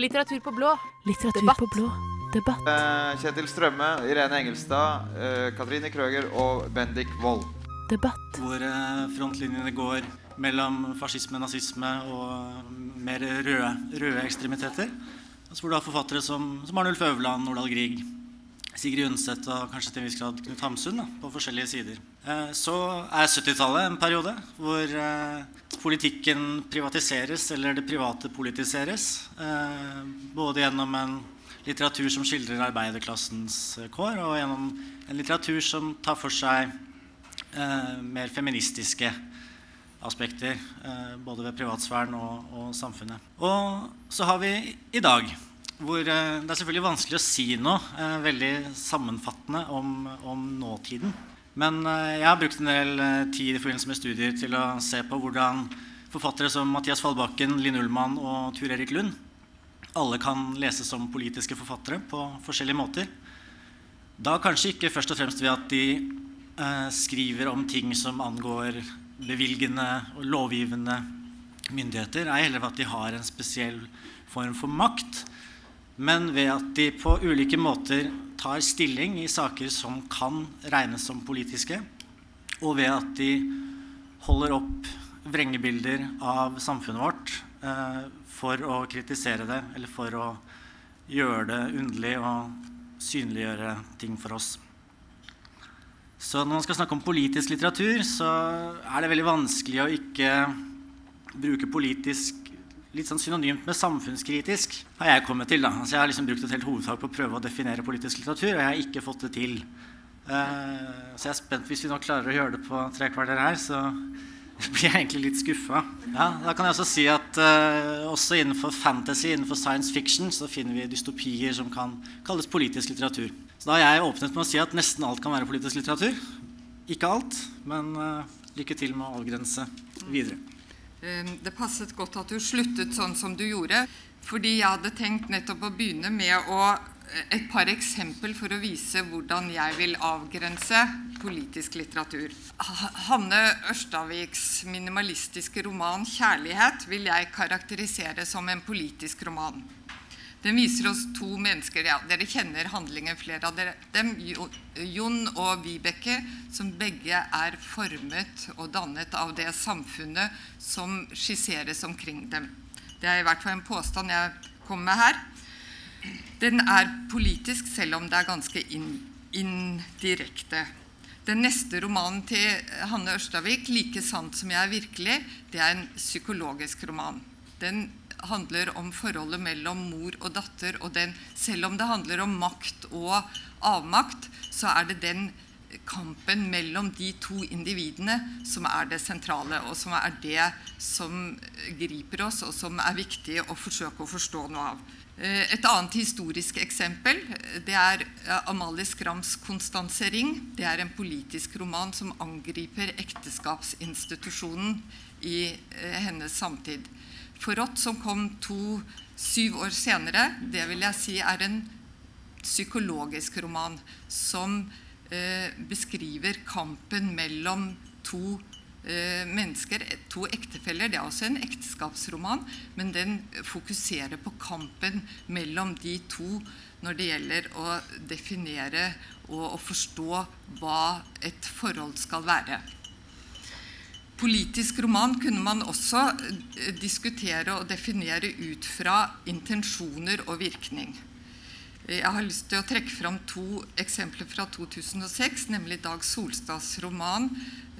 Litteratur på blå. Litteratur Debatt. på blå. Debatt. Eh, Kjetil Strømme, Irene Engelstad, eh, Katrine Krøger og Bendik Wold. Debatt. hvor eh, frontlinjene går mellom fascisme, nazisme og mer røde, røde ekstremiteter. Altså hvor du har forfattere som, som Arnulf Øverland, Nordahl Grieg, Sigrid Undset og kanskje til en viss grad Knut Hamsun da, på forskjellige sider. Eh, Så er 70-tallet en periode hvor eh, politikken privatiseres, eller det private politiseres. eh, Både gjennom en litteratur som skildrer arbeiderklassens kår, og gjennom en litteratur som tar for seg mer feministiske aspekter, både ved privatsfæren og, og samfunnet. Og så har vi i dag, hvor eh, det er selvfølgelig vanskelig å si noe eh, veldig sammenfattende om, om nåtiden. Men eh, jeg har brukt en del tid i forbindelse med studier til å se på hvordan forfattere som Mathias Fallbakken, Linn Ullmann og Tur Erik Lund alle kan leses som politiske forfattere på forskjellige måter. Da kanskje ikke først og fremst ved at de skriver om ting som angår bevilgende og lovgivende myndigheter, ei heller ved at de har en spesiell form for makt, men ved at de på ulike måter tar stilling i saker som kan regnes som politiske, og ved at de holder opp vrengebilder av samfunnet vårt eh, for å kritisere det, eller for å gjøre det underlig og synliggjøre ting for oss. Så når man skal snakke om politisk litteratur, så er det veldig vanskelig å ikke bruke politisk litt sånn synonymt med samfunnskritisk, har jeg kommet til. da. Altså jeg har liksom brukt et helt hovedfag på å prøve å definere politisk litteratur, og jeg har ikke fått det til. Uh, så jeg er spent hvis vi nå klarer å gjøre det på tre kvarter her, så blir jeg egentlig litt skuffa. Ja, da kan jeg også si at uh, også innenfor fantasy, innenfor science fiction, så finner vi dystopier som kan kalles politisk litteratur. Så da har jeg åpnet med å si at nesten alt kan være politisk litteratur. Ikke alt, men uh, lykke til med å avgrense videre. Eh, Det passet godt at du sluttet sånn som du gjorde, fordi jeg hadde tenkt nettopp å begynne med å, eh, et par eksempel for å vise hvordan jeg vil avgrense politisk litteratur. Hanne Ørstaviks minimalistiske roman 'Kjærlighet' vil jeg karakterisere som en politisk roman. Den viser oss to mennesker. ja, Dere kjenner handlingen, flere av dere. dem, Jon og Vibeke, som begge er formet og dannet av det samfunnet som skisseres omkring dem. Det er i hvert fall en påstand jeg kommer med her. Den er politisk, selv om det er ganske indirekte. Den neste romanen til Hanne Ørstavik, 'Like sant som jeg er virkelig', det er en psykologisk roman. Den handler om forholdet mellom mor og datter, og den, selv om det handler om makt og avmakt, så er det den kampen mellom de to individene som er det sentrale, og som er det som griper oss, og som er viktig å forsøke å forstå noe av. Eh, Et annet historisk eksempel det er eh, Amalie Skrams 'Konstanse Ring'. Det er en politisk roman som angriper ekteskapsinstitusjonen i eh, hennes samtid. Forrådt, som kom to, syv år senere, det vil jeg si er en psykologisk roman som eh, beskriver kampen mellom to eh, mennesker, to ektefeller. Det er også en ekteskapsroman, men den fokuserer på kampen mellom de to når det gjelder å definere og å forstå hva et forhold skal være. Politisk roman kunne man også eh, diskutere og definere ut fra intensjoner og virkning. Jeg har lyst til å trekke fram to eksempler fra 2006, nemlig Dag Solstads roman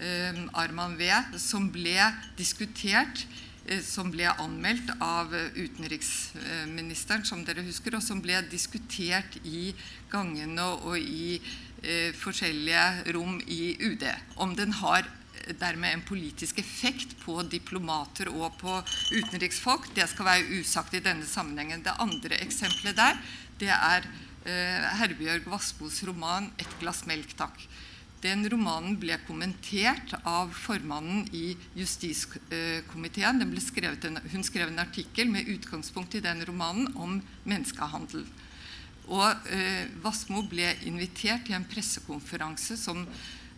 eh, 'Arman V', som ble diskutert, eh, som ble anmeldt av eh, utenriksministeren, som dere husker, og som ble diskutert i gangene og i eh, forskjellige rom i UD. Om den har dermed en politisk effekt på diplomater og på utenriksfolk. Det skal være usagt i denne sammenhengen. Det andre eksempelet der, det er eh, Herbjørg Vassbos roman 'Et glass melk, takk'. Den romanen ble kommentert av formannen i justiskomiteen. En, hun skrev en artikkel med utgangspunkt i den romanen om menneskehandel. Og eh, Vassmo ble invitert til en pressekonferanse som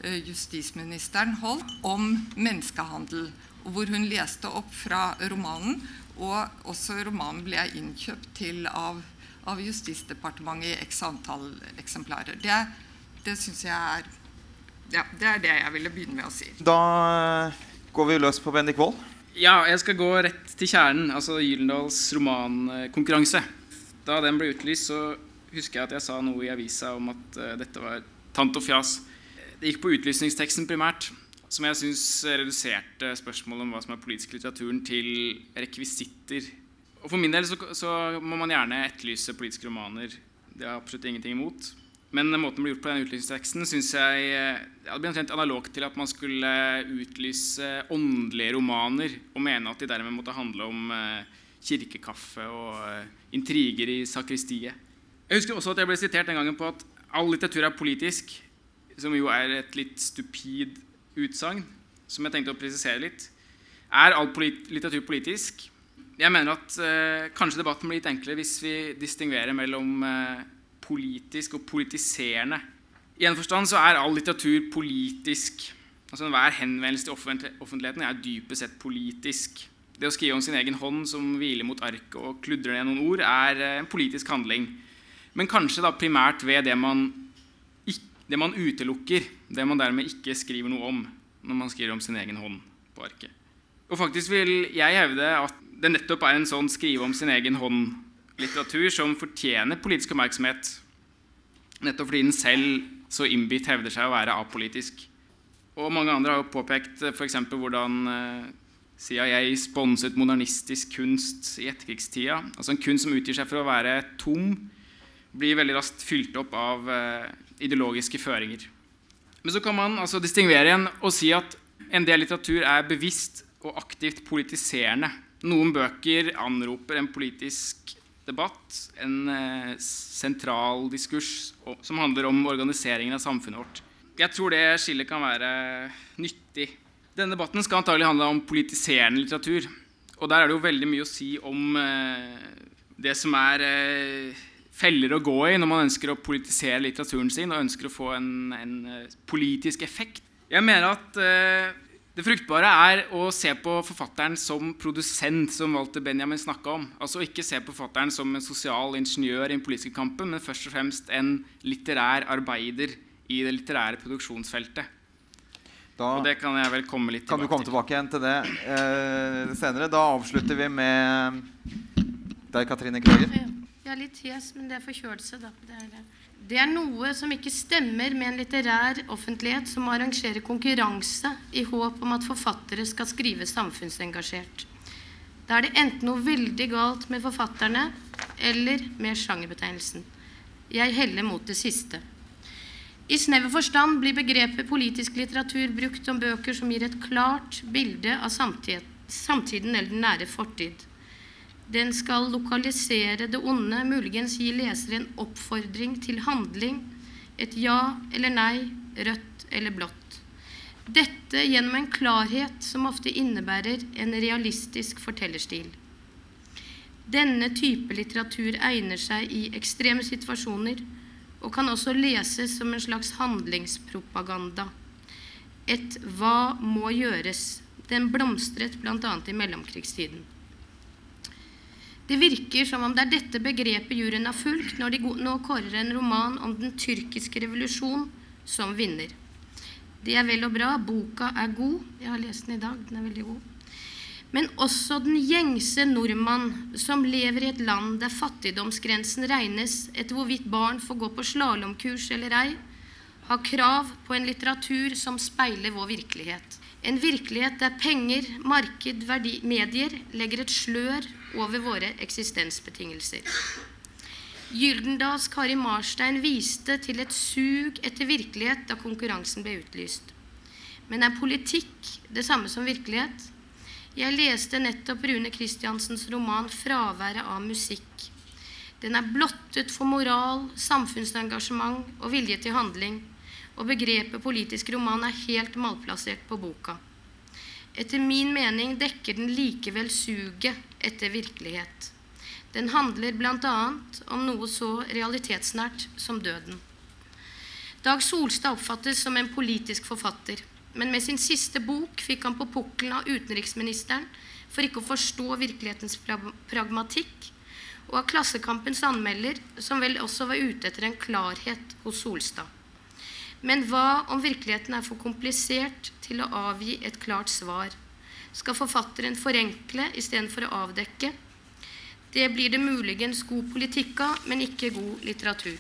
justisministeren holdt om menneskehandel. hvor hun leste opp fra romanen. Og også romanen ble innkjøpt til av, av Justisdepartementet i x antall eksemplarer. Det, det syns jeg er ja, Det er det jeg ville begynne med å si. Da eh, går vi løs på Bendik Wold. Ja, jeg skal gå rett til kjernen, altså Gyldendals romankonkurranse. Da den ble utlyst, så husker jeg at jeg sa noe i avisa om at uh, dette var tant og fjas. Det gikk på utlysningsteksten primært, som jeg syns reduserte spørsmålet om hva som er politisk litteraturen, til rekvisitter. Og For min del så, så må man gjerne etterlyse politiske romaner. Det har absolutt ingenting imot. Men måten det ble gjort på den utlysningsteksten, syns jeg eh, ja, det ble omtrent analogt til at man skulle utlyse åndelige romaner og mene at de dermed måtte handle om eh, kirkekaffe og eh, intriger i sakristiet. Jeg husker også at jeg ble sitert den gangen på at all litteratur er politisk, som jo er et litt stupid utsagn, som jeg tenkte å presisere litt. Er all polit litteratur politisk? Jeg mener at eh, kanskje debatten blir litt enklere hvis vi distinguerer mellom eh, politisk og politiserende. I en forstand så er all litteratur politisk. Altså Enhver henvendelse til offentligheten er dypest sett politisk. Det å skrive om sin egen hånd som hviler mot arket og kludrer ned noen ord, er eh, en politisk handling. Men kanskje da primært ved det man, det man utelukker, det man dermed ikke skriver noe om når man skriver om sin egen hånd på arket. Og faktisk vil jeg hevde at det nettopp er en sånn skrive om sin egen hånd litteratur som fortjener politisk oppmerksomhet, nettopp fordi den selv så innbitt hevder seg å være apolitisk. Og mange andre har jo påpekt eh, f.eks. hvordan eh, CIA sponset modernistisk kunst i etterkrigstida. Altså En kunst som utgir seg for å være tom, blir veldig raskt fylt opp av eh, ideologiske føringer. Men så kan man altså distingvere igjen og si at en del litteratur er bevisst og aktivt politiserende. Noen bøker anroper en politisk debatt, en eh, sentral diskurs som handler om organiseringen av samfunnet vårt. Jeg tror det skillet kan være nyttig. Denne debatten skal antagelig handle om politiserende litteratur. Og der er det jo veldig mye å si om eh, det som er eh, feller å gå i når man ønsker å politisere litteraturen sin og ønsker å få en, en eh, politisk effekt. Jeg mener at eh, det fruktbare er å se på forfatteren som produsent, som Walter Benjamin snakka om. Altså ikke se på forfatteren som en sosial ingeniør i den politiske kampen, men først og fremst en litterær arbeider i det litterære produksjonsfeltet. Da og det kan jeg vel komme litt tilbake til. Kan du komme tilbake igjen til det eh, senere? Da avslutter vi med deg, Katrine Krøger. Jeg er litt hes, men det er forkjølelse, da. Det er det. Det er noe som ikke stemmer med en litterær offentlighet som arrangerer konkurranse i håp om at forfattere skal skrive samfunnsengasjert. Da er det enten noe veldig galt med forfatterne eller med sjangerbetegnelsen. Jeg heller mot det siste. I snever forstand blir begrepet politisk litteratur brukt om bøker som gir et klart bilde av samtiden eller den nære fortid. Den skal lokalisere det onde, muligens gi leser en oppfordring til handling, et ja eller nei, rødt eller blått. Dette gjennom en klarhet som ofte innebærer en realistisk fortellerstil. Denne type litteratur egner seg i ekstreme situasjoner og kan også leses som en slags handlingspropaganda. Et 'hva må gjøres'. Den blomstret bl.a. i mellomkrigstiden. Det virker som om det er dette begrepet juryen har fulgt når de nå kårer en roman om den tyrkiske revolusjon som vinner. Det er vel og bra. Boka er god. Jeg har lest den i dag. Den er veldig god. Men også den gjengse nordmann som lever i et land der fattigdomsgrensen regnes etter hvorvidt barn får gå på slalåmkurs eller ei, har krav på en litteratur som speiler vår virkelighet. En virkelighet der penger, marked, verdi, medier legger et slør over våre eksistensbetingelser. Gyldendals Kari Marstein viste til et sug etter virkelighet da konkurransen ble utlyst. Men er politikk det samme som virkelighet? Jeg leste nettopp Rune Kristiansens roman 'Fraværet av musikk'. Den er blottet for moral, samfunnsengasjement og vilje til handling, og begrepet politisk roman er helt malplassert på boka. Etter min mening dekker den likevel suget etter virkelighet. Den handler bl.a. om noe så realitetsnært som døden. Dag Solstad oppfattes som en politisk forfatter. Men med sin siste bok fikk han på pukkelen av utenriksministeren for ikke å forstå virkelighetens pragmatikk, og av Klassekampens anmelder, som vel også var ute etter en klarhet hos Solstad. Men hva om virkeligheten er for komplisert til å avgi et klart svar? Skal forfatteren forenkle istedenfor å avdekke? Det blir det muligens god politikk av, men ikke god litteratur.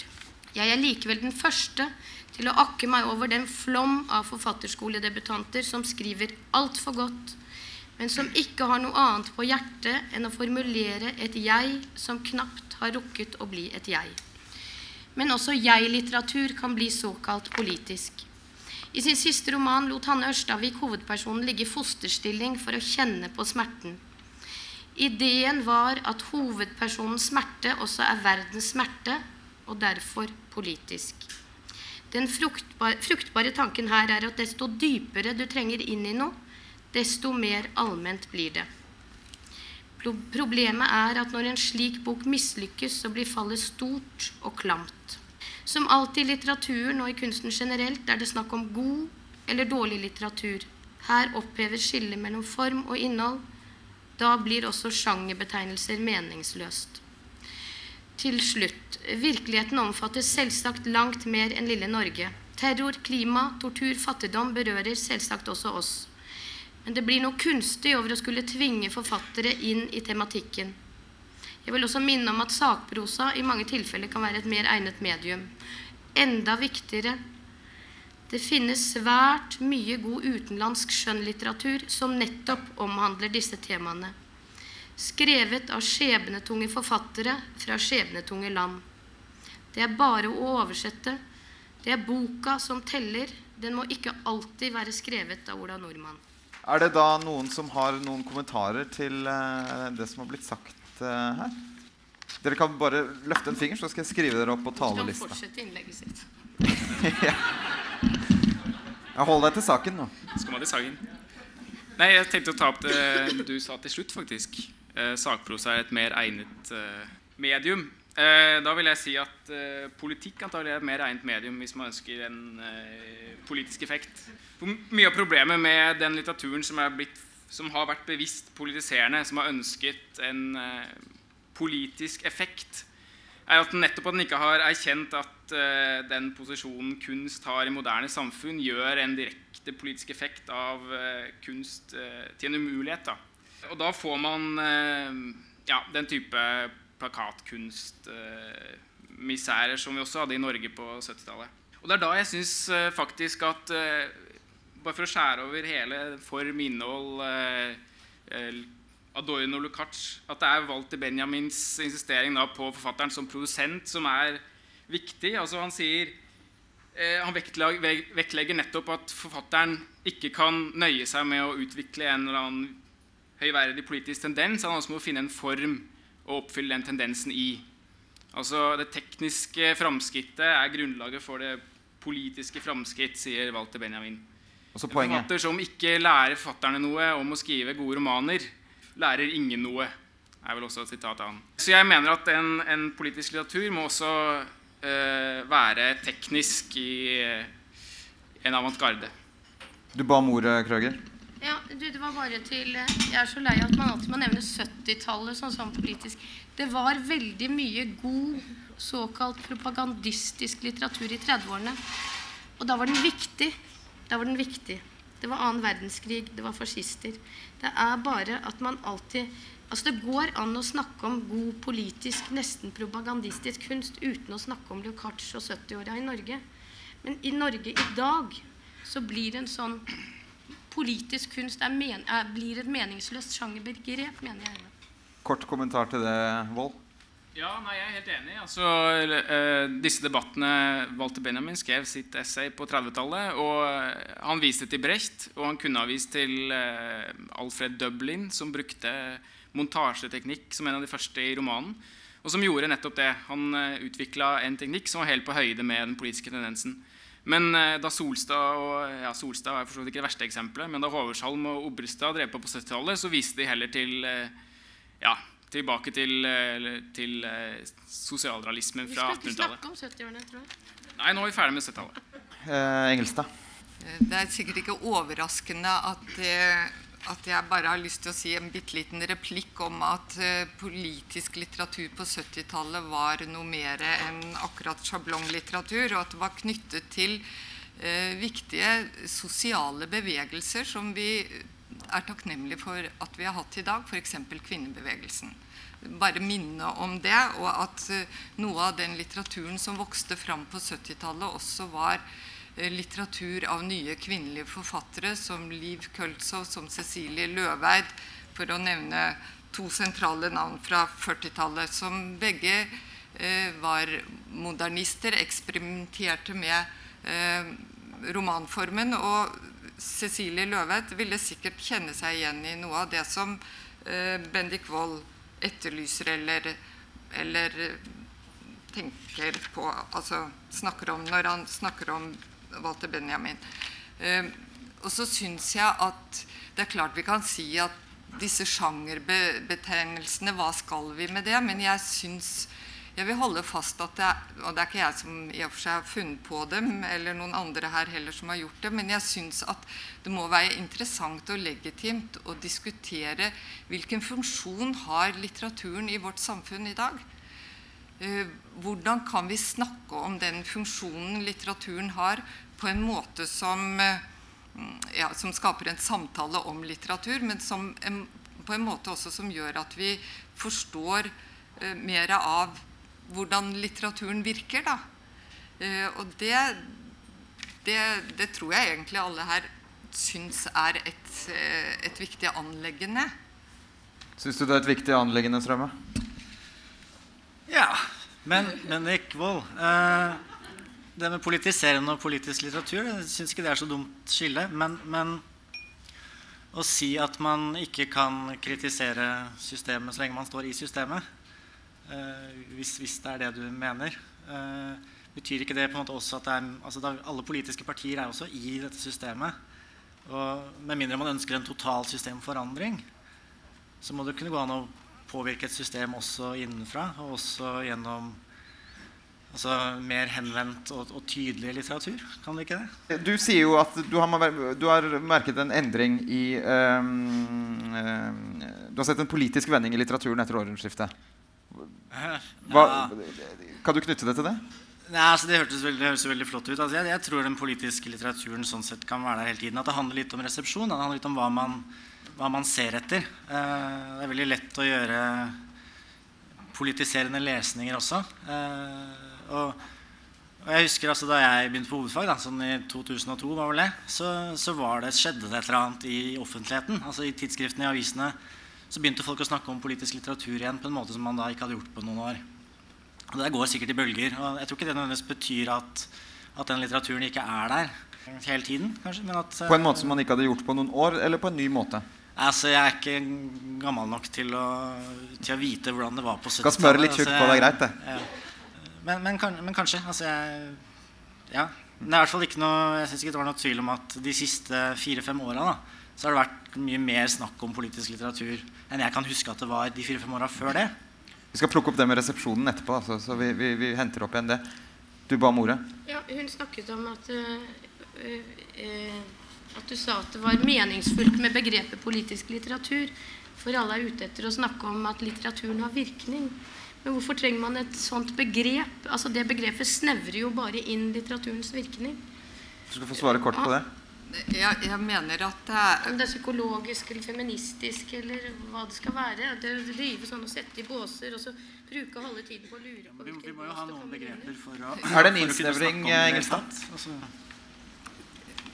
Jeg er likevel den første til å akke meg over den flom av forfatterskoledebutanter som skriver altfor godt, men som ikke har noe annet på hjertet enn å formulere et jeg som knapt har rukket å bli et jeg. Men også jeg-litteratur kan bli såkalt politisk. I sin siste roman lot Hanne Ørstavik hovedpersonen ligge i fosterstilling for å kjenne på smerten. Ideen var at hovedpersonens smerte også er verdens smerte, og derfor politisk. Den fruktbare, fruktbare tanken her er at desto dypere du trenger inn i noe, desto mer allment blir det. Problemet er at når en slik bok mislykkes, så blir fallet stort og klamt. Som alltid i litteraturen og i kunsten generelt er det snakk om god eller dårlig litteratur. Her oppheves skillet mellom form og innhold. Da blir også sjangerbetegnelser meningsløst. Til slutt. Virkeligheten omfatter selvsagt langt mer enn lille Norge. Terror, klima, tortur, fattigdom berører selvsagt også oss. Men det blir noe kunstig over å skulle tvinge forfattere inn i tematikken. Jeg vil også minne om at sakprosa i mange tilfeller kan være et mer egnet medium. Enda viktigere det finnes svært mye god utenlandsk skjønnlitteratur som nettopp omhandler disse temaene. Skrevet av skjebnetunge forfattere fra skjebnetunge land. Det er bare å oversette. Det er boka som teller. Den må ikke alltid være skrevet av Ola Nordmann. Er det da noen som har noen kommentarer til uh, det som har blitt sagt her? Dere kan bare løfte en finger, så skal jeg skrive dere opp på talerlista. Du kan fortsette innlegget sitt. ja. Jeg holder deg til saken nå. Skal man til saken? Nei, jeg tenkte å ta opp det du sa til slutt, faktisk. Eh, sakprosa er et mer egnet eh, medium. Eh, da vil jeg si at eh, politikk antagelig er et mer egnet medium hvis man ønsker en eh, politisk effekt. Mye av problemet med den litteraturen som, er blitt, som, har vært bevisst politiserende, som har ønsket en eh, politisk effekt, er at den nettopp at den ikke har erkjent at uh, den posisjonen kunst har i moderne samfunn, gjør en direkte politisk effekt av uh, kunst til en umulighet. Da. Og da får man ja, den type plakatkunstmisærer som vi også hadde i Norge på 70-tallet. Og det er da jeg syns faktisk at bare for å skjære over hele form, innhold, Adorno Lukács at det er Walter Benjamins insistering på forfatteren som produsent som er viktig. Altså Han sier eh, han vektlegger nettopp at forfatteren ikke kan nøye seg med å utvikle en eller annen høyverdig politisk tendens. Han også må finne en form å oppfylle den tendensen i. Altså Det tekniske framskrittet er grunnlaget for det politiske framskritt, sier Walter Benjamin. Også en forfatter som ikke lærer fatterne noe om å skrive gode romaner, lærer ingen noe. er vel også et sitat av han. Så jeg mener at en, en politisk litteratur må også uh, være teknisk i uh, en avantgarde. Du ba om ordet, Krøger. Ja, du, det var bare til Jeg er så lei at man alltid må nevne 70-tallet sånn som politisk. Det var veldig mye god såkalt propagandistisk litteratur i 30-årene. Og da var den viktig. Da var den viktig. Det var annen verdenskrig, det var fascister. Det er bare at man alltid Altså Det går an å snakke om god politisk, nesten propagandistisk kunst uten å snakke om Lukács og 70-åra i Norge. Men i Norge i dag så blir en sånn politisk kunst men, er, blir et meningsløst sjangerbegrep, mener jeg. Kort kommentar til det, Wold? Ja, nei, Jeg er helt enig. Altså, uh, disse debattene Walter Benjamin skrev sitt essay på 30-tallet. og uh, Han viste til Brecht, og han kunne ha vist til uh, Alfred Dublin, som brukte montasjeteknikk som en av de første i romanen. Og som gjorde nettopp det. Han uh, utvikla en teknikk som var helt på høyde med den politiske tendensen. Men da Solstad og ja, Solstad er for ikke det verste eksempelet, men da Hoversholm og Obrestad drev på på 70-tallet, så viste de heller til ja, tilbake til, eh, til eh, sosialrealismen fra 1800-tallet. Vi skal ikke snakke om 70-årene, tror jeg. Nei, nå er vi ferdig med 70-tallet. Eh, Engelstad. Eh, Det er sikkert ikke overraskende at, at jeg bare har lyst til å si en bitte liten replikk om at politisk litteratur på 70-tallet var noe mer enn akkurat sjablonglitteratur, og at det var knyttet til eh, viktige sosiale bevegelser som vi er takknemlige for at vi har hatt i dag, f.eks. kvinnebevegelsen. Bare minne om det, og at eh, noe av den litteraturen som vokste fram på 70-tallet, også var eh, litteratur av nye kvinnelige forfattere som Liv Køltzow, som Cecilie Løveid, for å nevne to sentrale navn fra 40-tallet, som begge eh, var modernister, eksperimenterte med eh, romanformen. Og Cecilie Løvedt ville sikkert kjenne seg igjen i noe av det som eh, Bendik Wold etterlyser eller, eller tenker på Altså snakker om når han snakker om Walter Benjamin. Eh, og så syns jeg at det er klart vi kan si at disse sjangerbetegnelsene, hva skal vi med det? Men jeg syns jeg vil holde fast at det er, og det er ikke jeg som i og for seg har funnet på dem, eller noen andre her heller som har gjort det, men jeg syns at det må være interessant og legitimt å diskutere hvilken funksjon har litteraturen i vårt samfunn i dag. Eh, Hvordan kan vi snakke om den funksjonen litteraturen har, på en måte som, eh, ja, som skaper en samtale om litteratur, men som, på en måte også som gjør at vi forstår eh, mer av hvordan litteraturen virker. Da. Eh, og det, det, det tror jeg egentlig alle her syns er et, eh, et viktig anleggende. Syns du det er et viktig anleggende, Strømme? Ja, men, men Ekvold eh, Det med politiserende og politisk litteratur Jeg syns ikke det er så dumt skille. Men, men å si at man ikke kan kritisere systemet så lenge man står i systemet, hvis, hvis det er det du mener, eh, betyr ikke det på en måte også at er, altså alle politiske partier er også i dette systemet. Og med mindre man ønsker en total systemforandring, så må det kunne gå an å påvirke et system også innenfra, og også gjennom altså, mer henvendt og, og tydelig litteratur. Kan det ikke det? Du sier jo at du har, du har merket en endring i um, um, Du har sett en politisk vending i litteraturen etter århundreskiftet. Hva, kan du knytte det til det? Nei, altså Det hørtes veldig, det høres veldig flott ut. Altså, jeg, jeg tror den politiske litteraturen sånn sett kan være der hele tiden. At det handler litt om resepsjon. Det handler litt om hva man, hva man ser etter. Uh, det er veldig lett å gjøre politiserende lesninger også. Uh, og, og jeg husker altså Da jeg begynte på hovedfag, da, sånn i 2002, var vel det, så, så var det, skjedde det et eller annet i offentligheten. altså I tidsskriftene, i avisene, så begynte folk å snakke om politisk litteratur igjen på en måte som man da ikke hadde gjort på noen år. Og Det går sikkert i bølger. og Jeg tror ikke det nødvendigvis betyr at, at den litteraturen ikke er der hele tiden. kanskje, men at... På en måte som man ikke hadde gjort på noen år, eller på en ny måte? Altså, Jeg er ikke gammel nok til å, til å vite hvordan det var på 70-tallet. Skal smøre litt tjukt altså, på, det er greit, det. Ja. Men, men, kan, men kanskje. Altså, jeg, ja. Det er i hvert fall ikke noe, jeg synes ikke det var noe tvil om at de siste fire-fem åra så har det vært mye mer snakk om politisk litteratur enn jeg kan huske at det var de fire-fem åra før det. Vi skal plukke opp det med resepsjonen etterpå, altså, så vi, vi, vi henter opp igjen det. Du ba om ordet. Ja, hun snakket om at, øh, øh, at du sa at det var meningsfullt med begrepet politisk litteratur. For alle er ute etter å snakke om at litteraturen har virkning. Men hvorfor trenger man et sånt begrep? Altså Det begrepet snevrer jo bare inn litteraturens virkning. Du skal få svare kort på det. Jeg, jeg mener at det er Om det er psykologisk eller feministisk eller hva det skal være. Det å drive sånn og sette i båser og så bruke halve tiden på å lure på Vi, vi må jo ha noen begreper for å Er det en innsnevring, Engelstad? Altså,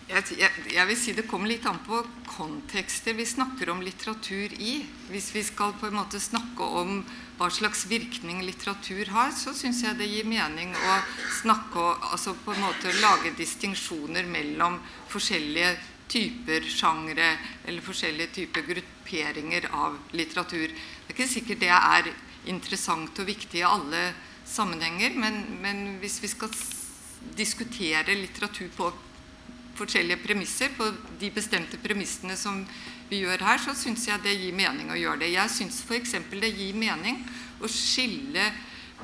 jeg, jeg, jeg vil si Det kommer litt an på kontekster vi snakker om litteratur i. Hvis vi skal på en måte snakke om hva slags virkning litteratur har, så syns jeg det gir mening å snakke altså på en måte lage distinksjoner mellom forskjellige typer sjangre eller forskjellige typer grupperinger av litteratur. Det er ikke sikkert det er interessant og viktig i alle sammenhenger, men, men hvis vi skal diskutere litteratur på forskjellige premisser, på de bestemte premissene som vi gjør her, så syns jeg det gir mening å gjøre det. Jeg syns f.eks. det gir mening å skille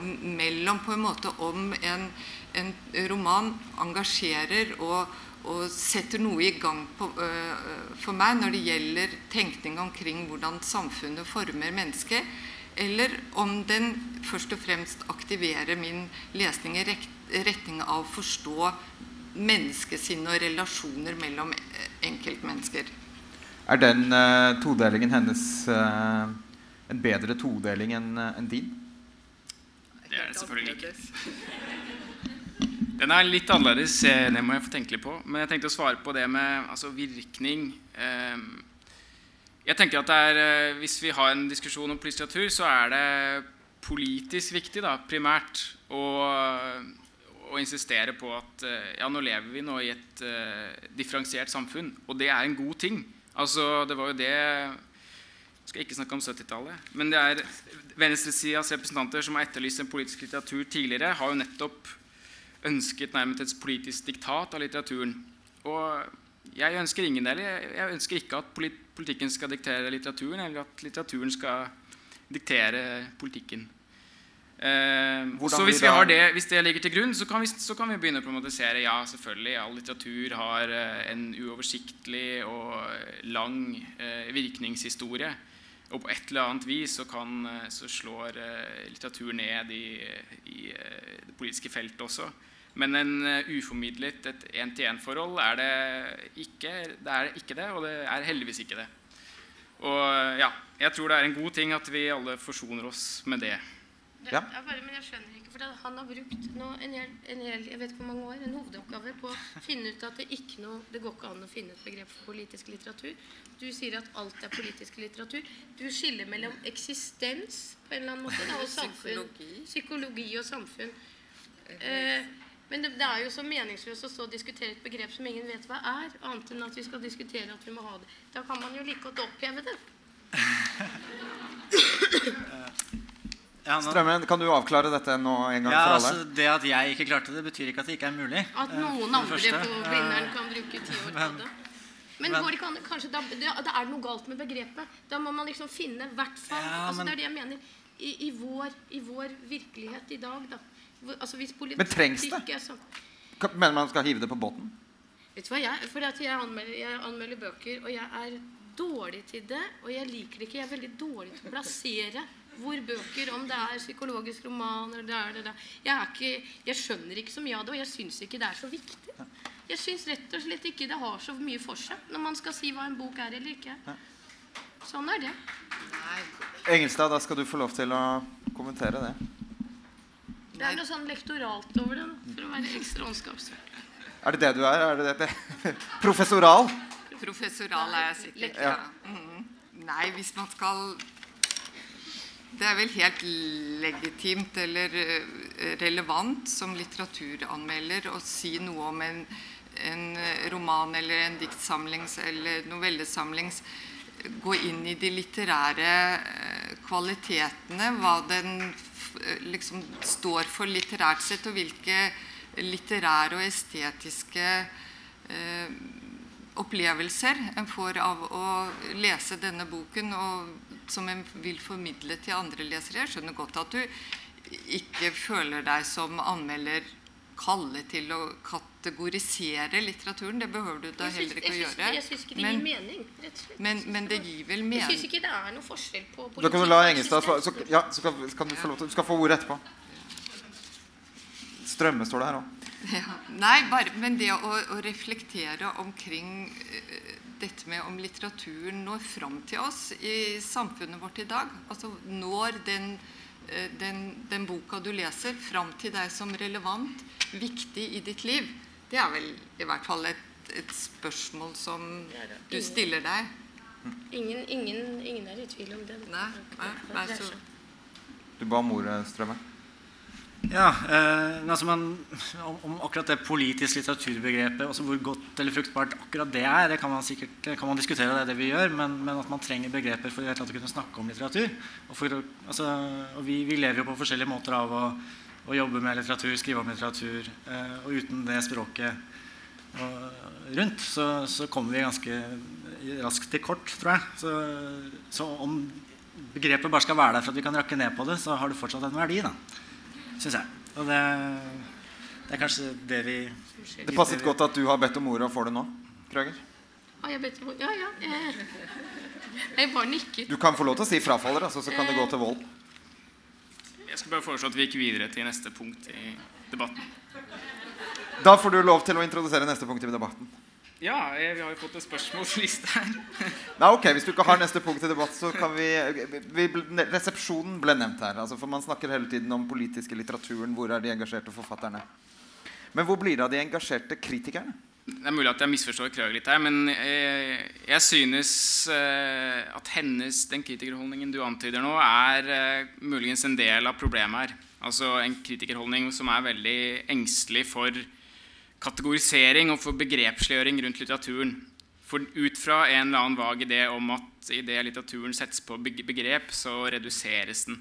mellom på en måte om en, en roman engasjerer og, og setter noe i gang på, øh, for meg når det gjelder tenkning omkring hvordan samfunnet former mennesker, eller om den først og fremst aktiverer min lesning i retning av å forstå menneskesinn og relasjoner mellom eh, enkeltmennesker. Er den uh, todelingen hennes uh, en bedre todeling enn en din? Det er det selvfølgelig ikke. Den er litt annerledes, det må jeg få tenke litt på. Men jeg tenkte å svare på det med altså, virkning. Ehm, jeg tenker at er, Hvis vi har en diskusjon om politisk litteratur, så er det politisk viktig da, primært å, å, insistere på at eh, ja, nå lever vi nå i et uh, differensiert samfunn, og det er en god ting. Altså, det var jo det Jeg skal ikke snakke om 70-tallet. Men det er venstresidas representanter som har etterlyst en politisk litteratur tidligere, har jo nettopp ønsket nærmest et politisk diktat av litteraturen. Og jeg ønsker ingen del. Jeg ønsker ikke at politikken skal diktere litteraturen, eller at litteraturen skal diktere politikken. Eh, så hvis, det, hvis, det, ligger til grunn, så kan vi, så kan vi begynne å problematisere. Ja, selvfølgelig, all litteratur har eh, en uoversiktlig og lang eh, virkningshistorie. Og på et eller annet vis så, kan, eh, så slår eh, litteratur ned i, i eh, det politiske feltet også. Men en uh, uformidlet, et én-til-én-forhold er det ikke. Det er ikke det, og det er heldigvis ikke det. Og ja, jeg tror det er en god ting at vi alle forsoner oss med det. Det ja. bare, men jeg skjønner ikke, for Han har brukt nå en hel, en hel, jeg vet ikke hvor mange år, en hovedoppgave på å finne ut at det ikke noe, det går ikke an å finne et begrep for politisk litteratur. Du sier at alt er politisk litteratur. Du skiller mellom eksistens på en eller annen måte da, og samfunn. Psykologi. Psykologi og samfunn. Eh, men det, det, er jo så meningsløst å så diskutere et begrep som ingen vet hva er, annet enn at vi skal diskutere at vi må ha det. Da kan man jo like godt oppheve det. Ja, Strømmen, kan du avklare dette nå en gang ja, for alle? Altså, det at jeg ikke klarte det, betyr ikke at det ikke er mulig. At eh, noen andre på vinneren kan bruke ti år på det. Men, men kan, kanskje da, det, det, er noe galt med begrepet. Da må man liksom finne hvert fall ja, altså, Det er det jeg mener. I, i, vår, I, vår, virkelighet i dag, da. Altså, Men trengs det? Så... Mener man skal hive det på båten? Vet du hva, jeg, fordi jeg anmelder, jeg anmelder bøker, og jeg er dårlig til det. Og jeg liker det ikke. Jeg er veldig dårlig til å plassere hvor bøker, om det er psykologisk roman eller det er det der. Jeg, ikke, jeg skjønner ikke så mye av det, og jeg syns ikke det er så viktig. Jeg syns rett og slett ikke det har så mye for seg når man skal si hva en bok er eller ikke. Sånn er det. Engelstad, da skal du få lov til å kommentere det. Det er noe sånn lektoralt over det, for å være ekstra åndskapsfull. Er det det du er? er det det? Professoral? Professoral er jeg sikkert. Ja. Mm. Nei, hvis man skal Det er vel helt legitimt eller eh, relevant som litteraturanmelder å si noe om en, en roman eller en diktsamlings eller novellesamlings Gå inn i de litterære eh, kvalitetene, hva den Eh, liksom står for litterært sett, og hvilke litterære og estetiske eh, opplevelser en får av å lese denne boken, og som en vil formidle til andre lesere. Jeg skjønner godt at du ikke føler deg som anmelder kalle til å kategorisere litteraturen. Det behøver du da heller ikke å gjøre. Jeg syns ikke det men, gir mening. rett og slett. Men, men det gir vel mening. Jeg syns ikke det er noe forskjell på politikk Da kan du la Engestad så, ja, så kan, kan du, få lov til, du skal få ordet etterpå. Strømme står det her òg. Ja. Nei, bare, men det å, å reflektere omkring uh, dette med om litteraturen når fram til oss i samfunnet vårt i dag. Altså når den Eh, den, den, boka du leser, fram til deg som relevant, viktig i ditt liv, det er vel i hvert fall et, et spørsmål som du stiller deg. Ingen, ingen, ingen, er i tvil om det. Nei, nei, nei så. Du ba om ordet, Strømme. Ja, eh, altså man, om, om, akkurat det politiske litteraturbegrepet, også hvor godt eller fruktbart akkurat det er, det kan man sikkert kan man diskutere, det er det vi gjør, men, men at man trenger begreper for å kunne snakke om litteratur. Og, for, altså, og vi, vi, lever jo på forskjellige måter av å, å jobbe med litteratur, skrive om litteratur. Eh, og uten det språket og, rundt, så, så, kommer vi ganske raskt til kort, tror jeg. Så, så om begrepet bare skal være der for at vi kan rakke ned på det, så har det fortsatt en verdi. da syns jeg. Og det, Det er kanskje det vi Det passet godt at du har bedt om ordet og får det nå. Krøger. Har jeg bedt om ordet? Ja, ja. Jeg, jeg bare nikker. Du kan få lov til å si frafaller, altså, så kan det gå til vold. Jeg skal bare foreslå at vi gikk videre til neste punkt i debatten. Da får du lov til å introdusere neste punkt i debatten. Ja, eh, vi har jo fått en spørsmålsliste her. Nei, ok, Hvis du ikke har neste punkt i debatt, så kan vi, vi Resepsjonen ble nevnt her. Altså, for Man snakker hele tiden om politiske litteraturen. Hvor er de engasjerte forfatterne? Men hvor blir det av de engasjerte kritikerne? Det er mulig at jeg misforstår Krøger litt her, men jeg, jeg synes eh, at hennes, den kritikerholdningen du antyder nå, er eh, muligens en del av problemet her. Altså en kritikerholdning som er veldig engstelig for kategorisering og for begrepsliggjøring rundt litteraturen. For ut fra en eller annen vag idé om at idet litteraturen settes på begrep, så reduseres den.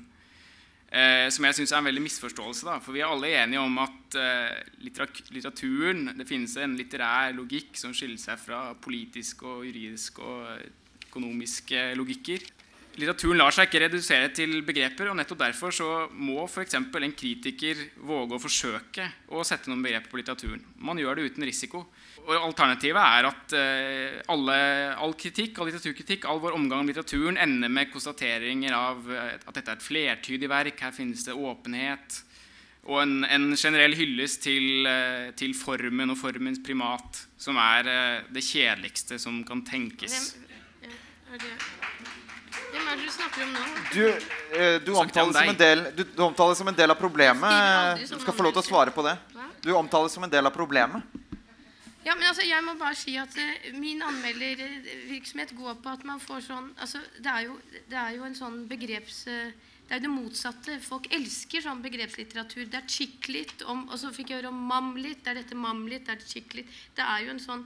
Eh, som jeg syns er en veldig misforståelse. Da. For vi er alle enige om at eh, litteraturen Det finnes en litterær logikk som skiller seg fra politisk og juridisk og økonomiske logikker. Litteraturen lar seg ikke redusere til begreper, og nettopp derfor så må f.eks. en kritiker våge å forsøke å sette noen begreper på litteraturen. Man gjør det uten risiko. Og Alternativet er at uh, alle, all kritikk, all litteraturkritikk, all vår omgang med litteraturen ender med konstateringer av uh, at dette er et flertydig verk, her finnes det åpenhet, og en, en generell hyllest til, uh, til, formen og formens primat, som er det kjedeligste som kan tenkes. Hvem, er det hvem er det du snakker om nå? Du, eh, du, omtales som en del, du, du omtales som en del av problemet. Du skal få lov til å svare på det. Du omtales som en del av problemet. Ja, men altså, jeg må bare si at uh, Min anmeldervirksomhet går på at man får sånn altså, det, er jo, det er jo en sånn begreps... Uh, det er jo det motsatte. Folk elsker sånn begrepslitteratur. Det er chicklit, og så fikk jeg høre om mamlit. Det er dette mamlit, det er chicklit. Det er jo en sånn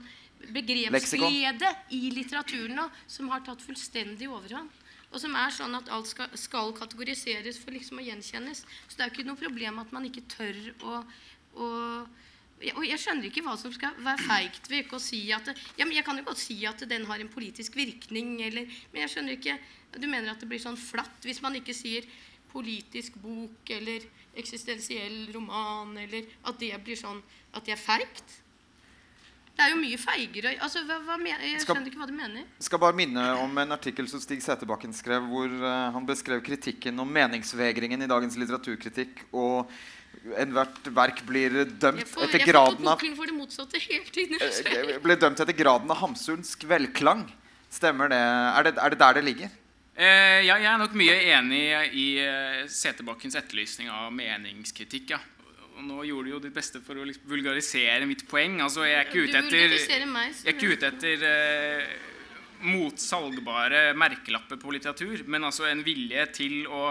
begrepsglede i litteraturen nå som har tatt fullstendig overhånd. Og som er sånn at alt skal, skal kategoriseres for liksom å gjenkjennes. Så det er jo ikke noe problem at man ikke tør å, å og jeg skjønner ikke hva som skal være feigt ved ikke å si at det, ja, Jeg kan jo godt si at den har en politisk virkning, eller, men jeg skjønner ikke Du mener at det blir sånn flatt hvis man ikke sier politisk bok eller eksistensiell roman, eller at det blir sånn at det er feigt? Det er jo mye feigere altså, hva, hva mener, Jeg skal, skjønner ikke hva du mener. Jeg skal bare minne om en artikkel som Stig Sæterbakken skrev, hvor uh, han beskrev kritikken om meningsvegringen i dagens litteraturkritikk. Og ethvert verk blir dømt får, etter graden av for det motsatte hele tiden. Uh, blir dømt etter graden av hamsunsk velklang. Stemmer det? Er det, er det der det ligger? Eh, ja, jeg er nok mye enig i uh, Sæterbakkens etterlysning av meningskritikk. ja. Og nå gjorde du jo ditt beste for å liksom vulgarisere mitt poeng. Altså, jeg er ikke ute etter, meg, jeg er ikke ute etter eh, motsalgbare merkelapper på litteratur, men altså en vilje til å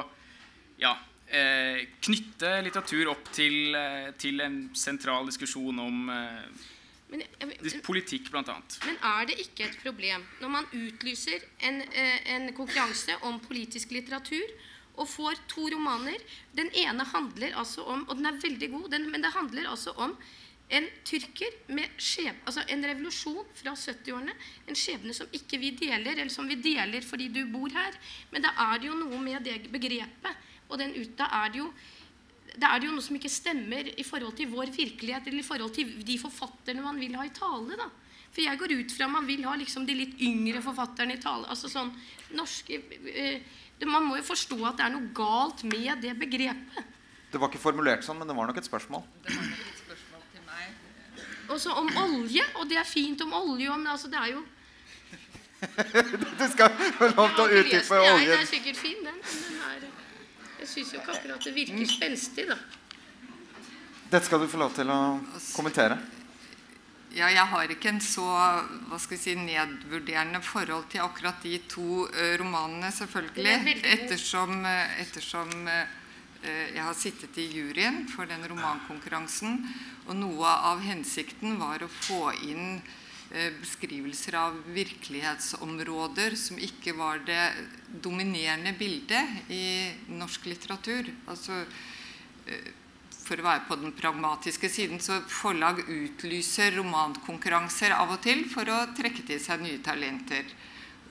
ja, eh, knytte litteratur opp til, eh, til, en sentral diskusjon om eh, men, jeg, politikk, bl.a. Men er det ikke et problem når man utlyser en, eh, en konkurranse om politisk litteratur? Og får to romaner. Den ene handler altså om Og den er veldig god, den, men det handler altså om en tyrker med skjebne, altså en revolusjon fra 70-årene. En skjebne som ikke vi deler, eller som vi deler fordi du bor her. Men da er det jo noe med det begrepet. Og den ut, da er det jo da er det jo noe som ikke stemmer i forhold til vår virkelighet eller i forhold til de forfatterne man vil ha i tale. da. For jeg går ut fra man vil ha liksom de litt yngre forfatterne i tale. altså sånn norske... Eh, man må jo forstå at det er noe galt med det begrepet. Det var ikke formulert sånn, men det var nok et spørsmål. Det var nok et spørsmål til meg. Og så om olje, og det er fint om olje, men altså det er jo Du skal få lov til å utdype oljen. Den er sikkert fin, den. den er, jeg syns jo ikke akkurat det virker mm. spenstig, da. Dette skal du få lov til å kommentere. Ja, jeg har ikke en så hva skal vi si, nedvurderende forhold til akkurat de to uh, romanene, selvfølgelig. Ettersom, uh, ettersom uh, jeg har sittet i juryen for den romankonkurransen. Og noe av hensikten var å få inn beskrivelser av virkelighetsområder som ikke var det dominerende bildet i norsk litteratur. Altså for å være på den pragmatiske siden, så forlag utlyser romankonkurranser av og til for å trekke til seg nye talenter.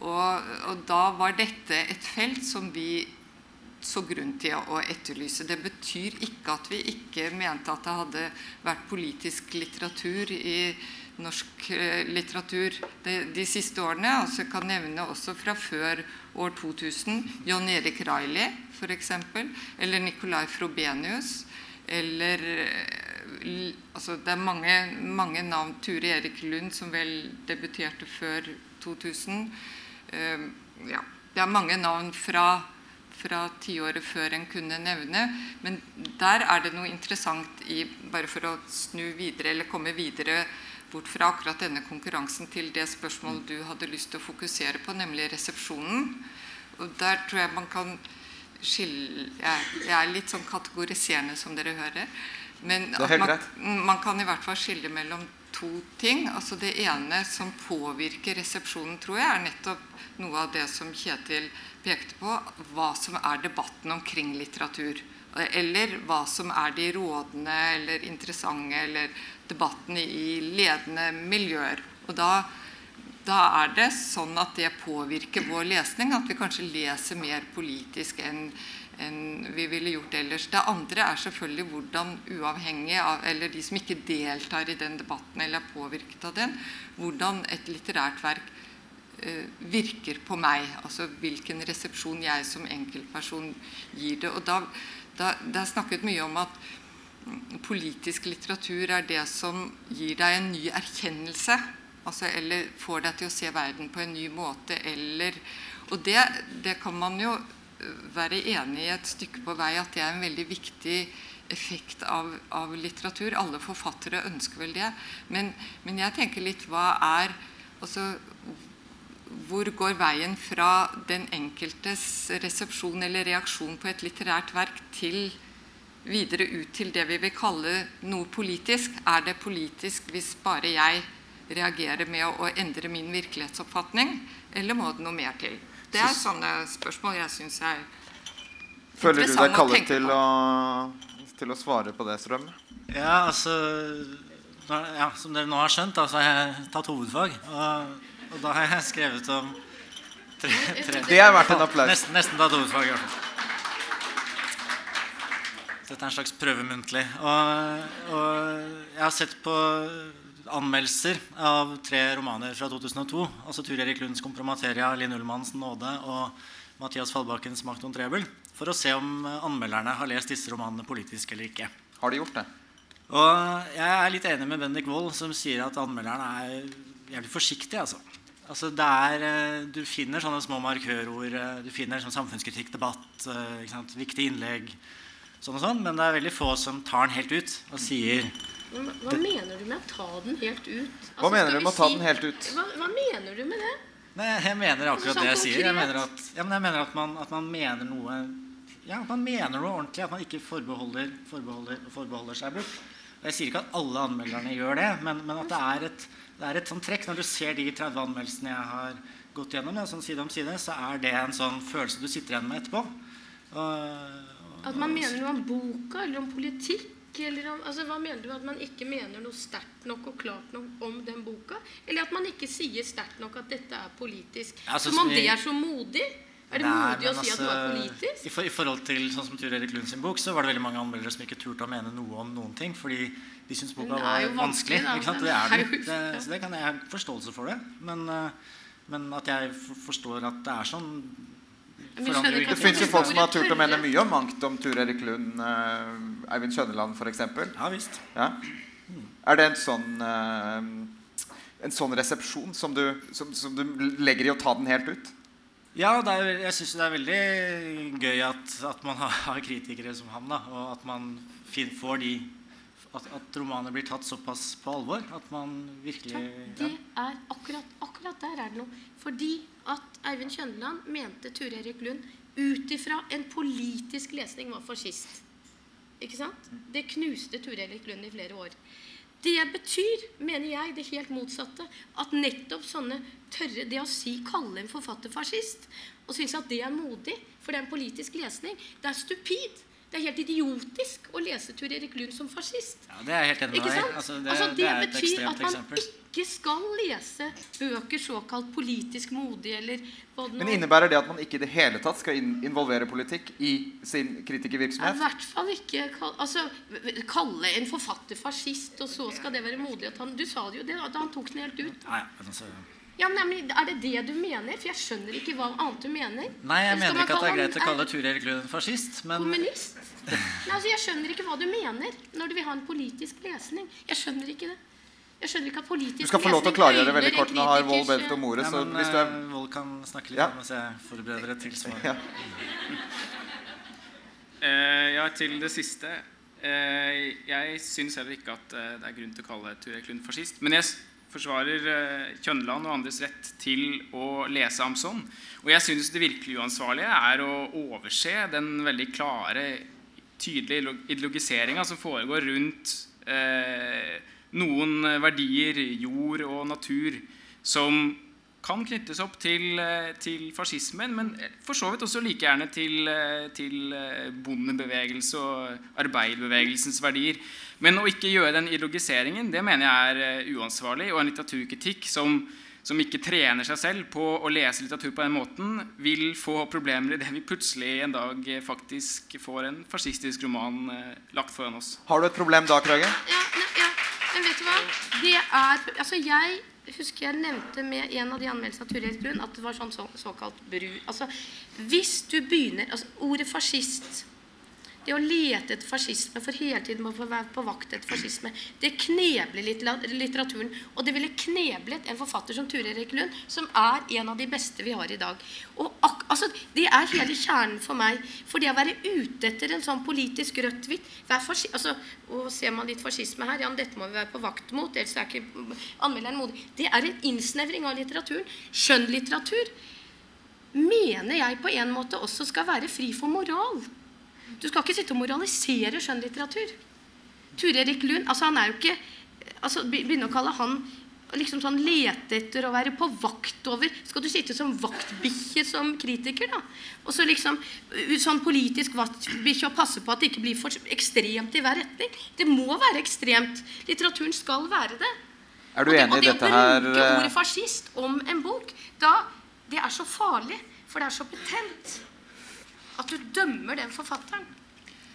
Og, og da var dette et felt som vi så grunn til å etterlyse. Det betyr ikke at vi ikke mente at det hadde vært politisk litteratur i norsk eh, litteratur de, de siste årene. Altså jeg kan nevne også fra før år 2000. John Erik Reilly, f.eks. Eller Nicolai Frobenius. Eller eh, altså Det er mange, mange navn. Ture Erik Lund, som vel debuterte før 2000. Uh, ja, det er mange navn fra fra tiåret før en kunne nevne. Men der er det noe interessant i Bare for å snu videre, eller komme videre bort fra akkurat denne konkurransen til det spørsmålet du hadde lyst til å fokusere på, nemlig resepsjonen. Og der tror jeg man kan skille Jeg, er litt sånn kategoriserende, som dere hører. Men man, man, kan i hvert fall skille mellom to ting. Altså Det ene som påvirker resepsjonen, tror jeg, er nettopp noe av det som Kjetil pekte på. Hva som er debatten omkring litteratur. Eller hva som er de rådende eller interessante eller debattene i ledende miljøer. Og da, da er det sånn at det påvirker vår lesning. At vi kanskje leser mer politisk enn enn vi ville gjort ellers. Det andre er selvfølgelig hvordan uavhengig av, eller de som ikke deltar i den debatten eller er påvirket av den, hvordan et litterært verk eh, virker på meg. Altså hvilken resepsjon jeg som enkeltperson gir det. Og da, da, Det er snakket mye om at politisk litteratur er det som gir deg en ny erkjennelse. Altså, eller får deg til å se verden på en ny måte. Eller, og det, det kan man jo være enig i et stykke på vei at det er en veldig viktig effekt av, av litteratur. Alle forfattere ønsker vel det. Men, men, jeg tenker litt hva er altså, Hvor går veien fra den enkeltes resepsjon eller reaksjon på et litterært verk til videre ut til det vi vil kalle noe politisk? Er det politisk hvis bare jeg reagerer med å, å endre min virkelighetsoppfatning, eller må det noe mer til? Det er sånne spørsmål jeg syns er Føler du deg kallet til å, til å svare på det, Strøm? Ja, altså ja, Som dere nå har skjønt, da, så har jeg tatt hovedfag. Og, og da har jeg skrevet om tre, tre Det er verdt en applaus. Nesten, nesten tatt hovedfag. Ja. Dette er en slags prøve muntlig. Og, og jeg har sett på anmeldelser av tre romaner fra 2002. altså Tur Erik Lunds 'Kompromateria', Linn Ullmanns 'Nåde' og Mathias Fallbakkens 'Makt om trebel'. For å se om anmelderne har lest disse romanene politisk eller ikke. Har de gjort det? Og Jeg er litt enig med Bendik Wold, som sier at anmelderne er jævlig forsiktige. altså. Altså er, eh, du finner sånne små markørord. Eh, du finner sånn samfunnskritikk, debatt, eh, viktige innlegg. Sånn og sånn, Men det er veldig få som tar den helt ut og sier hva det, mener du med å ta den helt ut? Altså, hva mener du med å ta si, den helt ut? Hva, hva, mener du med det? Nei, jeg mener akkurat sånn det jeg sier. Jeg mener at, ja, jeg mener at, man, at man, mener noe Ja, at man mener noe ordentlig. At man ikke forbeholder, forbeholder, forbeholder seg bort. Jeg sier ikke at alle anmelderne gjør det, men, men at det er et, det er et sånn trekk. Når du ser de 30 anmeldelsene jeg har gått gjennom, ja, sånn side om side, så er det en sånn følelse du sitter igjen med etterpå. Og, og, at man mener noe om boka eller om politikk? Eller altså, Hva mener du? At man ikke mener noe sterkt nok og klart nok om den boka? Eller at man ikke sier sterkt nok at dette er politisk? Altså, Som om det er så modig? Er det Nei, modig å si at noe er altså, politisk? I, for, I, forhold til sånn som Tur Erik Lund sin bok, så var det veldig mange anmeldere som ikke turte å mene noe om noen ting. Fordi de syntes boka var vanskelig. vanskelig det er den. Det, så det kan jeg ha forståelse for det. Men, eh, men at jeg forstår at det er sånn det fins jo folk som har turt å mene mye om mangt om Tur Erik Lund, uh, Eivind Skjønneland f.eks. Ja, visst. Ja? Er det en sånn, uh, en sånn resepsjon som du, som, som du, legger i å ta den helt ut? Ja, er, jeg syns det er veldig gøy at, at man har, kritikere som ham. Da, og at man får de at, at romaner blir tatt såpass på alvor. At man virkelig ja. Det er akkurat, akkurat der er det noe. Fordi at Eivind Kjøndeland mente Ture Erik Lund ut ifra en politisk lesning var fascist. Ikke sant? Det knuste Ture Erik Lund i flere år. Det betyr, mener jeg, det helt motsatte. At nettopp sånne tørre Det å si kalle en forfatter fascist og synes at det er modig, for det er en politisk lesning, det er stupid. Det er helt idiotisk å lese Tur Erik Lund som fascist. Ja, det er jeg helt enig med deg Altså, det, altså, det, det er et betyr ekstremt at man eksempel. ikke skal lese bøker såkalt politisk modige eller Men innebærer det at man ikke i det hele tatt skal in involvere politikk i sin I kritikervirksomhet? hvert fall ikke altså, kalle en forfatter fascist, og så skal det være modig at han Du sa det jo det, da han tok den helt ut. Altså, Ja, men, Er det det du mener? For jeg skjønner ikke hva annet du mener. nei, jeg mener ikke at det er greit å kalle Tur Erik Lund en fascist, men Kommunist? Nei, altså, jeg skjønner ikke hva du mener når du vil ha en politisk lesning. Jeg skjønner ikke det. Jeg skjønner ikke at politisk Du skal få lov til å klargjøre veldig kort. Nå har Wold belt bedt om ordet, ja, så hvis du er eh, Vold kan snakke litt Ja. mens jeg forbereder et tilsvar. ja. Eh, ja, til det siste. Eh, jeg syns heller ikke at eh, det er grunn til å kalle Ture Klund Lund fascist. Men jeg forsvarer Kjønland og andres rett til å lese ham sånn. Og jeg syns det virkelig uansvarlige er å overse den veldig klare, tydelige ideologiseringa som foregår rundt eh, noen verdier, jord og natur, som kan knyttes opp til, eh, til fascismen, men for så vidt også like gjerne til, eh, til eh, bondebevegelse og arbeiderbevegelsens verdier. Men å ikke gjøre den ideologiseringen, det mener jeg er uansvarlig, og en litteraturkritikk som, som ikke trener seg selv på å lese litteratur på den måten, vil få problemer i det vi plutselig en dag faktisk får en fascistisk roman eh, lagt foran oss. Har du et problem da, Krøge? Ja, ja, men vet du hva? Det er Altså, jeg husker jeg nevnte med en av de anmeldelsene av Turid Erik at det var sånn så, såkalt bru. Altså, hvis du begynner altså, Ordet fascist det å lete etter fascisme for hele tiden må få være på vakt etter fascisme, det knebler litteraturen. Og det ville kneblet en forfatter som Ture Erik Lund, som er en av de beste vi har i dag. Og altså, Det er hele kjernen for meg. For det å være ute etter en sånn politisk rødt-hvitt altså, Og ser man litt fascisme her, ja, dette må vi være på vakt mot, ellers er ikke anmelderen modig. Det er en innsnevring av litteraturen. Skjønnlitteratur mener jeg på en måte også skal være fri for moral. Du skal ikke sitte og moralisere skjønnlitteratur. Ture Erik Lund altså han er jo ikke altså Begynne å kalle han liksom sånn lete etter å være på vakt over Skal du sitte som vaktbikkje som kritiker, da? Og så liksom sånn politisk vaktbikkje og passe på at det ikke blir for ekstremt i hver retning. Det må være ekstremt. Litteraturen skal være det. Er du og det, enig og det å bruke eh, ordet fascist om en bok, da, det er så farlig, for det er så betent at du dømmer den forfatteren.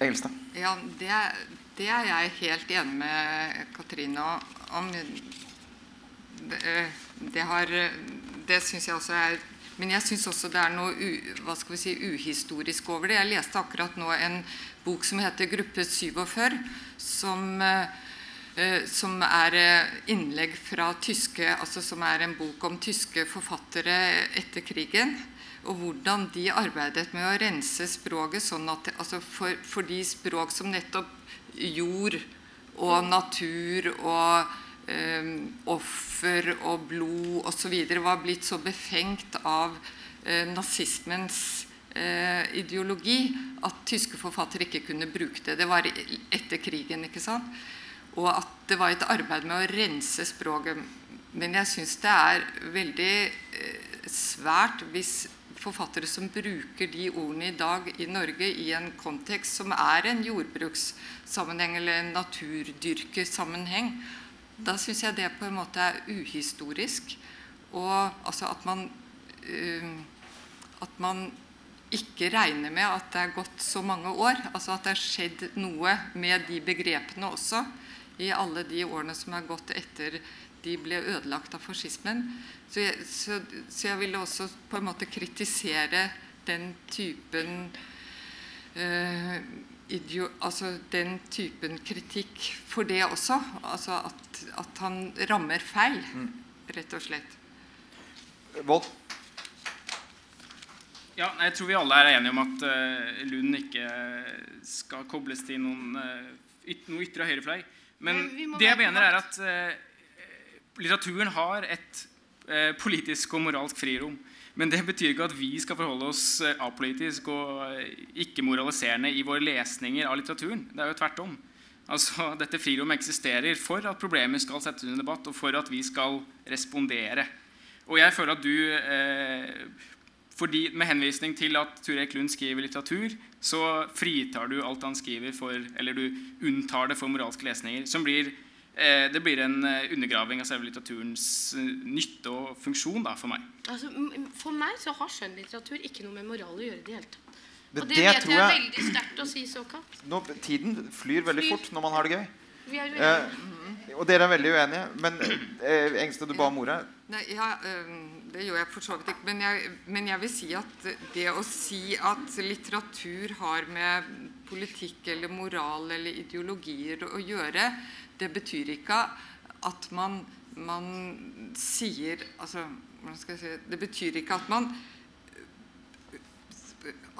Engelstad? Ja, det, er- det er jeg helt enig med Katrine om. Det, det, har, det syns jeg også er Men jeg syns også det er noe u, hva skal vi si, uhistorisk over det. Jeg leste akkurat nå en bok som heter 'Gruppe 47', som eh, eh, som er eh, innlegg fra tyske altså Som er en bok om tyske forfattere etter krigen. Og hvordan de arbeidet med å rense språket sånn at altså for, for de språk som nettopp jord og natur og eh, offer og blod osv. var blitt så befengt av eh, nazismens eh, ideologi at tyske forfattere ikke kunne bruke det. Det var etter krigen, ikke sant? Og at det var et arbeid med å rense språket. Men jeg syns det er veldig eh, svært hvis forfattere som bruker de ordene i dag i Norge i en kontekst som er en jordbrukssammenheng eller en naturdyrkesammenheng, da syns jeg det på en måte er uhistorisk. Og altså at man uh, at man ikke regner med at det er gått så mange år. Altså at det har skjedd noe med de begrepene også i alle de årene som er gått etter de ble ødelagt av fascismen. Så jeg, så, så jeg ville også på en måte kritisere den typen øh, idio, altså den typen kritikk for det også. Altså at, at han rammer feil, rett og slett. Vold? Ja, jeg tror vi alle er enige om at uh, Lund ikke skal kobles til noen, uh, yt, noe ytre høyrefløy. Men Men det jeg mener, er at eh, litteraturen har et eh, politisk og moralsk frirom. Men det betyr ikke at vi skal forholde oss eh, apolitisk og eh, ikke-moraliserende i våre lesninger av litteraturen. Det er jo tvert om. Altså, dette frirommet eksisterer for at problemer skal settes under debatt, og for at vi skal respondere. Og jeg føler at du eh, fordi Med henvisning til at Ture Lund skriver litteratur, så fritar du alt han skriver for Eller du unntar det for moralske lesninger. Som blir, det blir en eh, undergraving av selve litteraturens eh, nytte og funksjon da, for meg. Altså, for meg så har skjønnlitteratur ikke noe med moral å gjøre i det hele tatt. Det, Og det, det vet jeg, jeg er veldig sterkt å si såkalt. nå, Tiden flyr veldig Flyr. fort når man har det gøy. Vi er Eh, og dere er veldig uenige. Men eh, Engste, du ba om ordet. Nei, ja, Det gjør jeg for så vidt ikke. Men jeg, men jeg vil si at det å si at litteratur har med politikk eller moral eller ideologier å gjøre, det betyr ikke at man, man sier altså, si, Det betyr ikke at man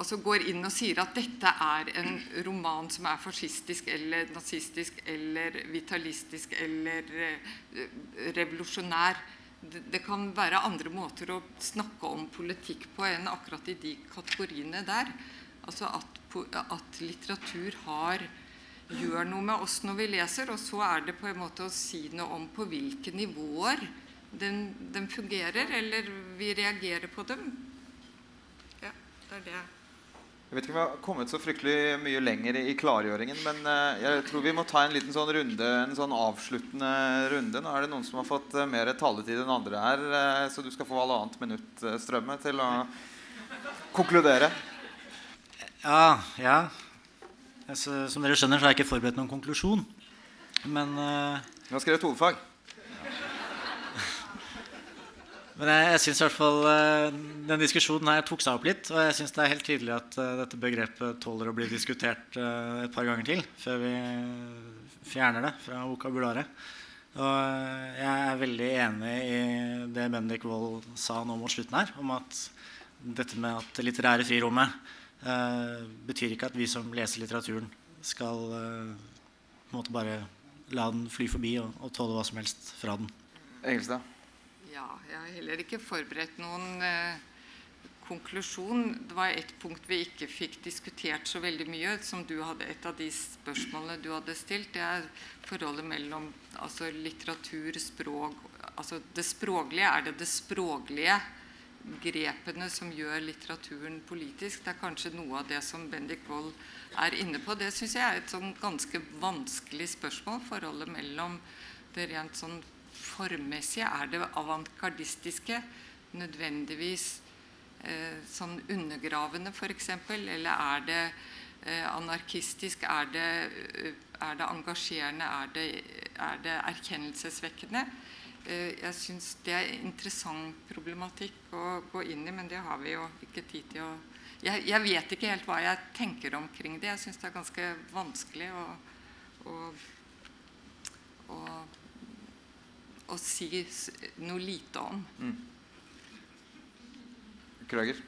altså går inn og sier at dette er en roman som er fascistisk eller nazistisk eller vitalistisk eller eh, revolusjonær. Det, det kan være andre måter å snakke om politikk på enn akkurat i de kategoriene der. Altså at, at litteratur har gjør noe med oss når vi leser, og så er det på en måte å si noe om på hvilke nivåer den, den fungerer, eller vi reagerer på dem. Ja, det er det. Jeg vet ikke om vi har kommet så fryktelig mye lenger i klargjøringen, men eh, jeg tror vi må ta en liten sånn runde, en sånn avsluttende runde. Nå er det noen som har fått eh, mer taletid enn andre her, eh, så du skal få halvannet minutt, Strømme, til å konkludere. Ja, ja. Som dere skjønner, så har jeg ikke forberedt noen konklusjon. Men, eh, Du har skrevet hovedfag. men jeg, jeg syns i hvert fall eh, den diskusjonen her tok seg opp litt. Og jeg syns det er helt tydelig at eh, dette begrepet tåler å bli diskutert et par ganger til før vi fjerner det fra vokabularet. Og jeg er veldig enig i det Bendik Wold sa nå mot slutten her, om at dette med at det litterære frirommet betyr ikke at vi som leser litteraturen, skal eh, på en måte bare la den fly forbi og, og tåle hva som helst fra den. Engelstad. Ja, jeg har heller ikke forberedt noen eh, konklusjon. Det var et punkt vi ikke fikk diskutert så veldig mye, som du hadde, et av de spørsmålene du hadde stilt. Det er forholdet mellom altså, litteratur, språk altså Det språklige. Er det det språklige grepene som gjør litteraturen politisk? Det er kanskje noe av det som Bendik Wold er inne på. Det syns jeg er et sånn ganske vanskelig spørsmål. Forholdet mellom det rent sånn formmessige. Er det avantgardistiske nødvendigvis eh, sånn undergravende, f.eks.? Eller er det eh, anarkistisk? Er det, eh, er det engasjerende? Er det, er det erkjennelsesvekkende? Eh, jeg syns det er interessant problematikk å gå inn i, men det har vi jo ikke tid til å jeg, jeg vet ikke helt hva jeg tenker omkring det. Jeg syns det er ganske vanskelig å, å, å, å si noe lite om. Krøger.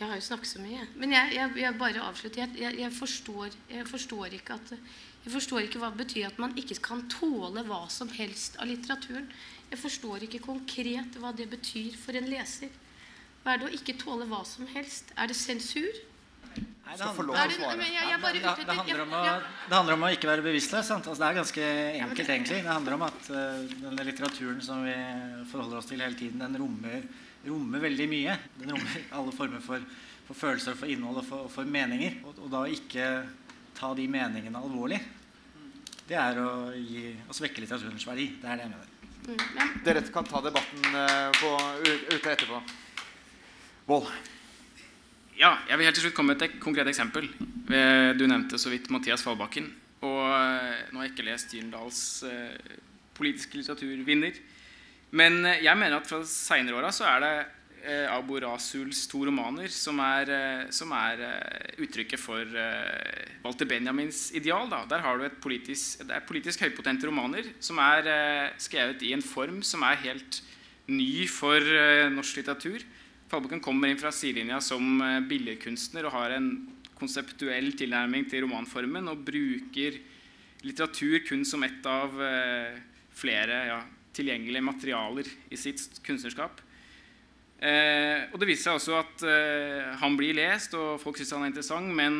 Jeg har jo snakket så mye. Men jeg, jeg, jeg bare avslutter. Jeg, jeg, jeg, forstår, jeg forstår ikke at jeg forstår ikke hva det betyr at man ikke kan tåle hva som helst av litteraturen. Jeg forstår ikke konkret hva det betyr for en leser. Hva er det å ikke tåle hva som helst? Er det sensur? Nei, Er det, handler om å, det handler om å ikke være bevisstløs. Sant? Altså, det er ganske enkelt, egentlig. Det handler om at uh, denne litteraturen som vi forholder oss til hele tiden, den rommer, rommer veldig mye. Den rommer alle former for, for følelser, for innhold og for, og for meninger. Og, og da ikke ta de meningene alvorlig, det er å, gi, å svekke litteraturens verdi. Det er det jeg mener. Mm, men Dere kan ta debatten eh, på, ute etterpå. Vold. Ja, jeg vil helt til slutt komme med et konkret eksempel. Eh, Du nevnte så vidt Mathias Fallbakken. Og eh, nå har jeg ikke lest Gyldendals politiske litteraturvinner. Men jeg mener at fra seinere åra så er det Abu Rasuls to romaner som er, eh, som er eh, uttrykket for eh, Walter Benjamins ideal. Da. Der har du et politisk, det er politisk høypotente romaner som er eh, skrevet i en form som er helt ny for eh, norsk litteratur. Fallbakken kommer inn fra sidelinja som eh, billedkunstner og har en konseptuell tilnærming til romanformen og bruker litteratur kun som ett av eh, flere ja, tilgjengelige materialer i sitt kunstnerskap. Eh, og det viser seg også at eh, han blir lest, og folk syns han er interessant, men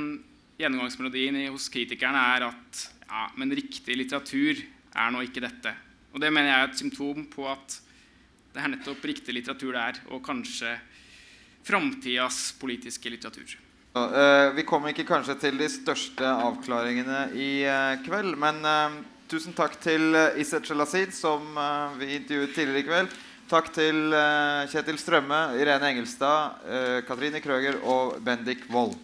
gjennomgangsmelodien hos kritikerne er at ja, men riktig litteratur er nå ikke dette. Og det mener jeg er et symptom på at det er nettopp riktig litteratur det er, og kanskje framtidas politiske litteratur. Eh, vi kom ikke kanskje til de største avklaringene i eh, kveld, men eh, tusen takk til Iset Shelazid, som vi intervjuet tidligere i kveld. Takk til eh, Kjetil Strømme, Irene Engelstad, eh, Katrine Krøger og Bendik Wold.